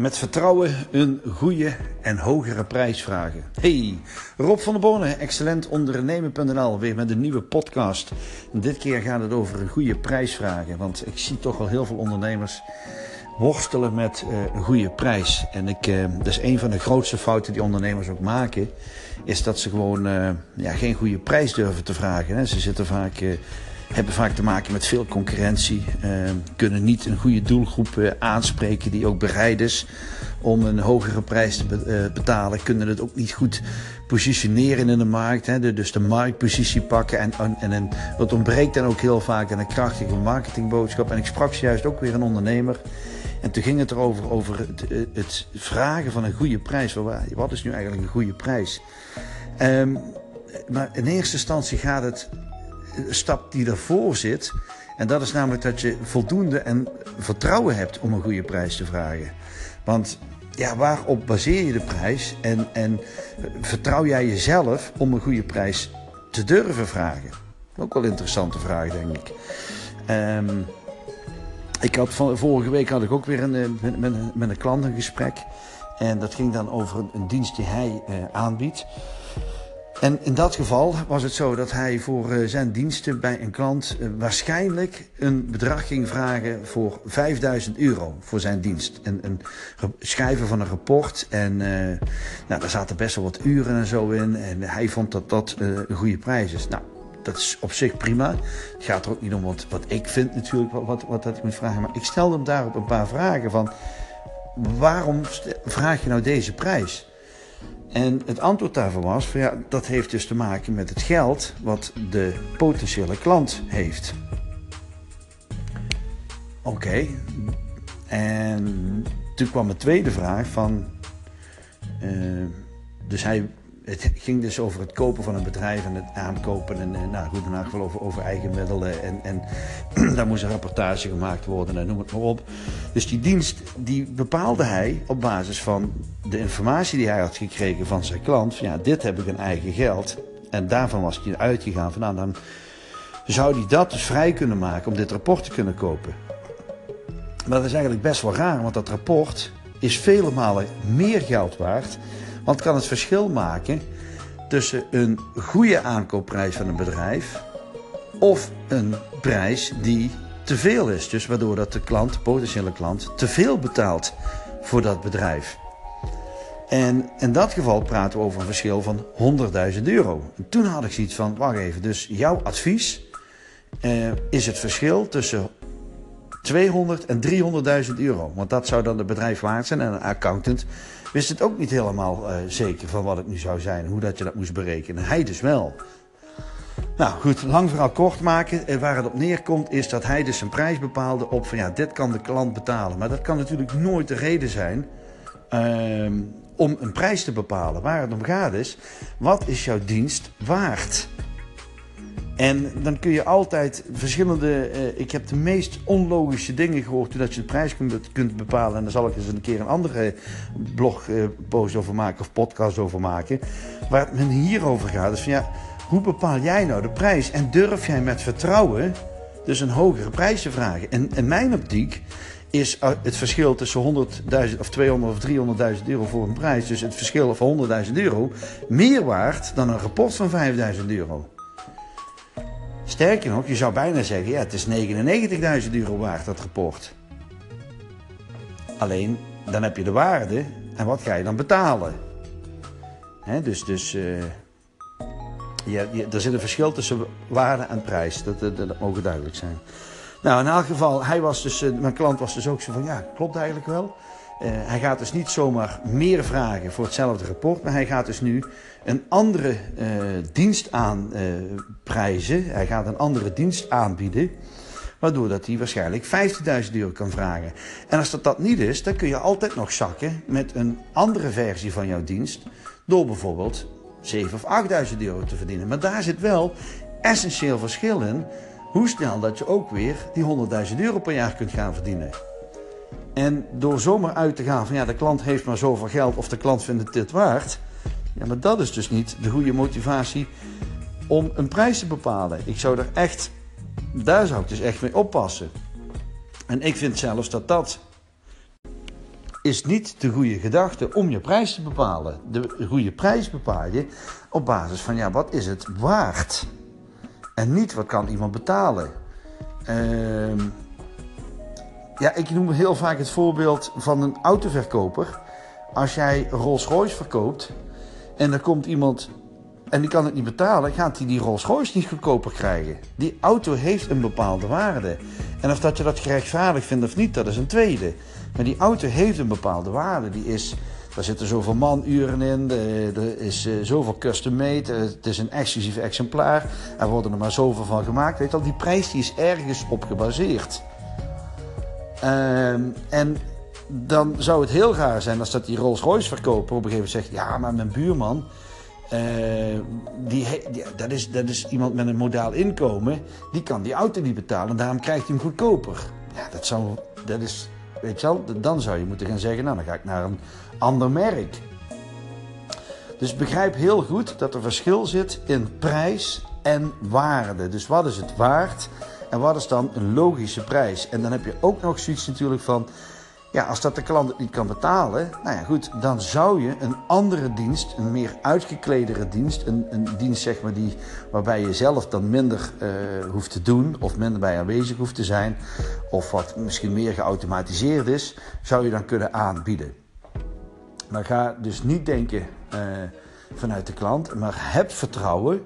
Met vertrouwen een goede en hogere prijs vragen. Hey, Rob van der Bonen, excellent ondernemen.nl, weer met een nieuwe podcast. dit keer gaat het over een goede prijs vragen, want ik zie toch wel heel veel ondernemers worstelen met uh, een goede prijs. En ik, uh, dat is een van de grootste fouten die ondernemers ook maken, is dat ze gewoon uh, ja, geen goede prijs durven te vragen. Ze zitten vaak hebben vaak te maken met veel concurrentie. Uh, kunnen niet een goede doelgroep uh, aanspreken die ook bereid is om een hogere prijs te be uh, betalen. Kunnen het ook niet goed positioneren in de markt. Hè, dus de marktpositie pakken. En, en, en dat ontbreekt dan ook heel vaak aan een krachtige marketingboodschap. En ik sprak juist ook weer een ondernemer. En toen ging het erover over het, het vragen van een goede prijs. Wat is nu eigenlijk een goede prijs? Um, maar in eerste instantie gaat het stap die ervoor zit. En dat is namelijk dat je voldoende en vertrouwen hebt om een goede prijs te vragen. Want ja, waarop baseer je de prijs? En, en vertrouw jij jezelf om een goede prijs te durven vragen? Ook wel een interessante vraag, denk ik. Um, ik had van, vorige week had ik ook weer een, eh, met, met, een klant een gesprek. En dat ging dan over een, dienst die hij uh, aanbiedt. En in dat geval was het zo dat hij voor uh, zijn diensten bij een klant uh, waarschijnlijk een bedrag ging vragen voor 5000 euro voor zijn dienst. En een schrijven van een rapport. En uh, nou, daar zaten best wel wat uren en zo in. En hij vond dat dat een goede prijs is. Nou, dat is op zich prima. Het gaat er ook niet om wat, wat ik vind natuurlijk, wat, wat, wat dat ik moet vragen. Maar ik stelde hem daarop een paar vragen van... waarom vraag je nou deze prijs? En het antwoord daarvan was: van ja, dat heeft dus te maken met het geld wat de potentiële klant heeft. Oké. En toen kwam een tweede vraag van. Uh, dus hij het ging dus over het kopen van een bedrijf en het aankopen. En, en nou goed, geval over, over eigen middelen. En, en daar moest een rapportage gemaakt worden en noem het maar op. Dus die dienst die bepaalde hij op basis van de informatie die hij had gekregen van zijn klant. Van, ja, dit heb ik een eigen geld. En daarvan was hij uitgegaan van nou, dan zou hij dat dus vrij kunnen maken om dit rapport te kunnen kopen. Maar dat is eigenlijk best wel raar, want dat rapport is vele malen meer geld waard want kan het verschil maken tussen een goede aankoopprijs van een bedrijf of een prijs die te veel is. Dus waardoor dat de klant, de potentiële klant, te veel betaalt voor dat bedrijf. En in dat geval praten we over een verschil van 100.000 euro. En toen had ik zoiets van, wacht even, dus jouw advies eh, is het verschil tussen 200 en 300.000 euro. Want dat zou dan het bedrijf waard zijn en een accountant wist het ook niet helemaal uh, zeker van wat het nu zou zijn, hoe dat je dat moest berekenen. Hij dus wel. Nou goed, lang verhaal kort maken. Eh, waar het op neerkomt is dat hij dus zijn prijs bepaalde op van ja, dit kan de klant betalen. Maar dat kan natuurlijk nooit de reden zijn uh, om een prijs te bepalen. Waar het om gaat is, wat is jouw dienst waard? En dan kun je altijd verschillende. Uh, ik heb de meest onlogische dingen gehoord dat je de prijs kunt, kunt bepalen. En daar zal ik eens een keer een andere blogpost uh, over maken of podcast over maken. Waar het me hierover gaat. Is van ja, hoe bepaal jij nou de prijs? En durf jij met vertrouwen dus een hogere prijs te vragen? En in mijn optiek is het verschil tussen 100.000 of 200 of 300.000 euro voor een prijs, dus het verschil van 100.000 euro, meer waard dan een rapport van 5.000 euro. Sterker nog, je zou bijna zeggen, ja, het is 99.000 euro waard, dat rapport. Alleen, dan heb je de waarde en wat ga je dan betalen? Dus dus uh, je, je, er zit een verschil tussen waarde en prijs, dat, dat, dat mogen duidelijk zijn. Nou, in elk geval, hij was dus, uh, mijn klant was dus ook zo van, ja, klopt eigenlijk wel. Uh, hij gaat dus niet zomaar meer vragen voor hetzelfde rapport, maar hij gaat dus nu een andere uh, dienst aanprijzen. Hij gaat een andere dienst aanbieden, waardoor dat hij waarschijnlijk 15.000 euro kan vragen. En als dat dat niet is, dan kun je altijd nog zakken met een andere versie van jouw dienst, door bijvoorbeeld 7.000 of 8.000 euro te verdienen. Maar daar zit wel essentieel verschil in, hoe snel dat je ook weer die 100.000 euro per jaar kunt gaan verdienen. En door zomaar uit te gaan van ja, de klant heeft maar zoveel geld of de klant vindt het dit waard. Ja, maar dat is dus niet de goede motivatie om een prijs te bepalen. Ik zou er echt, daar zou ik dus echt mee oppassen. En ik vind zelfs dat dat is niet de goede gedachte om je prijs te bepalen. De goede prijs bepaal je op basis van ja, wat is het waard? En niet wat kan iemand betalen. Ehm, ja, ik noem heel vaak het voorbeeld van een autoverkoper. Als jij Rolls Royce verkoopt en er komt iemand en die kan het niet betalen, gaat hij die Rolls Royce niet goedkoper krijgen. Die auto heeft een bepaalde waarde. En of dat je dat gerechtvaardigd vindt of niet, dat is een tweede. Maar die auto heeft een bepaalde waarde. Die is, daar zitten zoveel manuren in, er is eh, zoveel custom made, het is een exclusief exemplaar. Er worden er maar zoveel van gemaakt. Weet al, die prijs die is ergens op gebaseerd. Ehm, en dan zou het heel raar zijn als dat die Rolls Royce verkoper op een gegeven moment zegt: Ja, maar mijn buurman. Uh, die, die, dat, is, dat is iemand met een modaal inkomen. Die kan die auto niet betalen. En daarom krijgt hij hem goedkoper. Ja, dat, zou, dat is. Weet je wel, dan zou je moeten gaan zeggen: Nou, dan ga ik naar een ander merk. Dus begrijp heel goed dat er verschil zit in prijs en waarde. Dus wat is het waard en wat is dan een logische prijs? En dan heb je ook nog zoiets natuurlijk van ja, als dat de klant het niet kan betalen, nou ja, goed, dan zou je een andere dienst, een meer uitgekledere dienst, een, een dienst zeg maar die, waarbij je zelf dan minder uh, hoeft te doen of minder bij aanwezig hoeft te zijn, of wat misschien meer geautomatiseerd is, zou je dan kunnen aanbieden. Maar ga dus niet denken uh, vanuit de klant, maar heb vertrouwen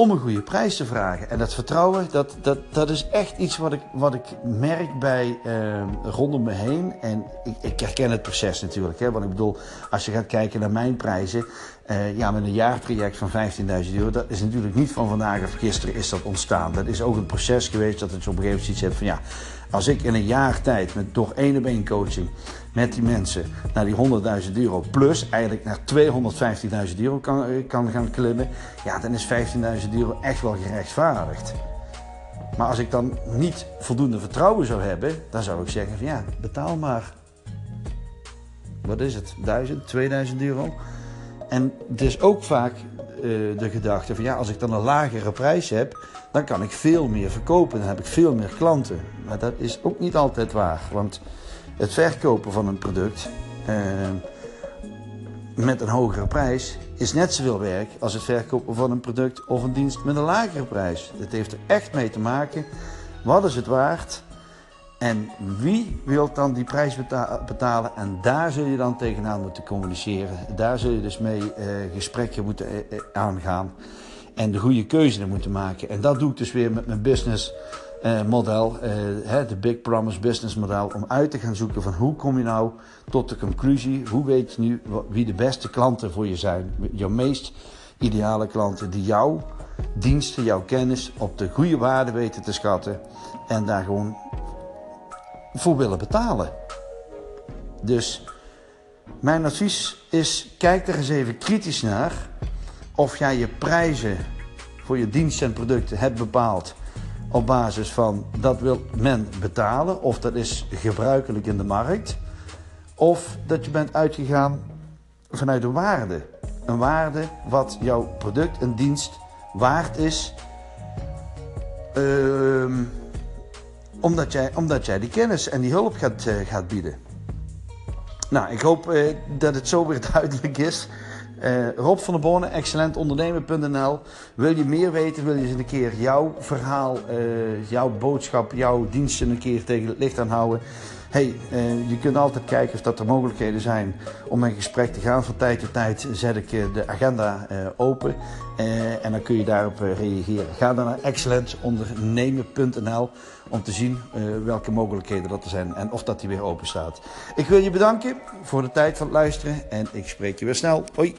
om een goede prijs te vragen. En dat vertrouwen, dat, dat, dat is echt iets wat ik, wat ik merk bij uh, rondom me heen. En ik, ik herken het proces natuurlijk. Hè? Want ik bedoel, als je gaat kijken naar mijn prijzen. Uh, ja, met een jaartraject van 15.000 euro, dat is natuurlijk niet van vandaag of gisteren is dat ontstaan. Dat is ook een proces geweest dat het op een gegeven moment iets hebt van ja, als ik in een jaar tijd met door één op één coaching met die mensen naar die 100.000 euro plus eigenlijk naar 215.000 euro kan, eh, kan gaan klimmen, ja, dan is 15.000 euro echt wel gerechtvaardigd. Maar als ik dan niet voldoende vertrouwen zou hebben, dan zou ik zeggen van ja, betaal maar. Wat is het? 1000, 2000 euro? En het is ook vaak uh, de gedachte van ja, als ik dan een lagere prijs heb, dan kan ik veel meer verkopen. Dan heb ik veel meer klanten. Maar dat is ook niet altijd waar. Want het verkopen van een product uh, met een hogere prijs is net zoveel werk als het verkopen van een product of een dienst met een lagere prijs. Het heeft er echt mee te maken. Wat is het waard? En wie wil dan die prijs betalen? En daar zul je dan tegenaan moeten communiceren. Daar zul je dus mee uh, gesprekken moeten uh, aangaan. En de goede keuze moeten maken. En dat doe ik dus weer met mijn business uh, model. de Big Promise business model. Om uit te gaan zoeken van hoe kom je nou tot de conclusie. Hoe weet je nu wie de beste klanten voor je zijn. Jouw meest ideale klanten die jouw diensten, jouw kennis op de goede waarde weten te schatten. En daar gewoon voor willen betalen. Dus mijn advies is: kijk er eens even kritisch naar of jij je prijzen voor je diensten en producten hebt bepaald op basis van dat wil men betalen, of dat is gebruikelijk in de markt, of dat je bent uitgegaan vanuit een waarde. Een waarde wat jouw product en dienst waard is. Uh, omdat jij, omdat jij die kennis en die hulp gaat, uh, gaat bieden. Nou, ik hoop uh, dat het zo weer duidelijk is. Uh, Rob van der Bonen, excellentondernemer.nl. Wil je meer weten? Wil je eens een keer jouw verhaal, jouw boodschap, jouw diensten een keer tegen het licht aanhouden? Hey, uh, je kunt altijd kijken of dat er mogelijkheden zijn om een gesprek te gaan. Van tijd tot tijd zet ik de agenda uh, open en dan kun je daarop reageren. Ga dan naar excellentondernemen.nl om te zien welke mogelijkheden dat er zijn en of dat die weer open staat. Ik wil je bedanken voor de tijd van het luisteren en ik spreek je weer snel. Hoi!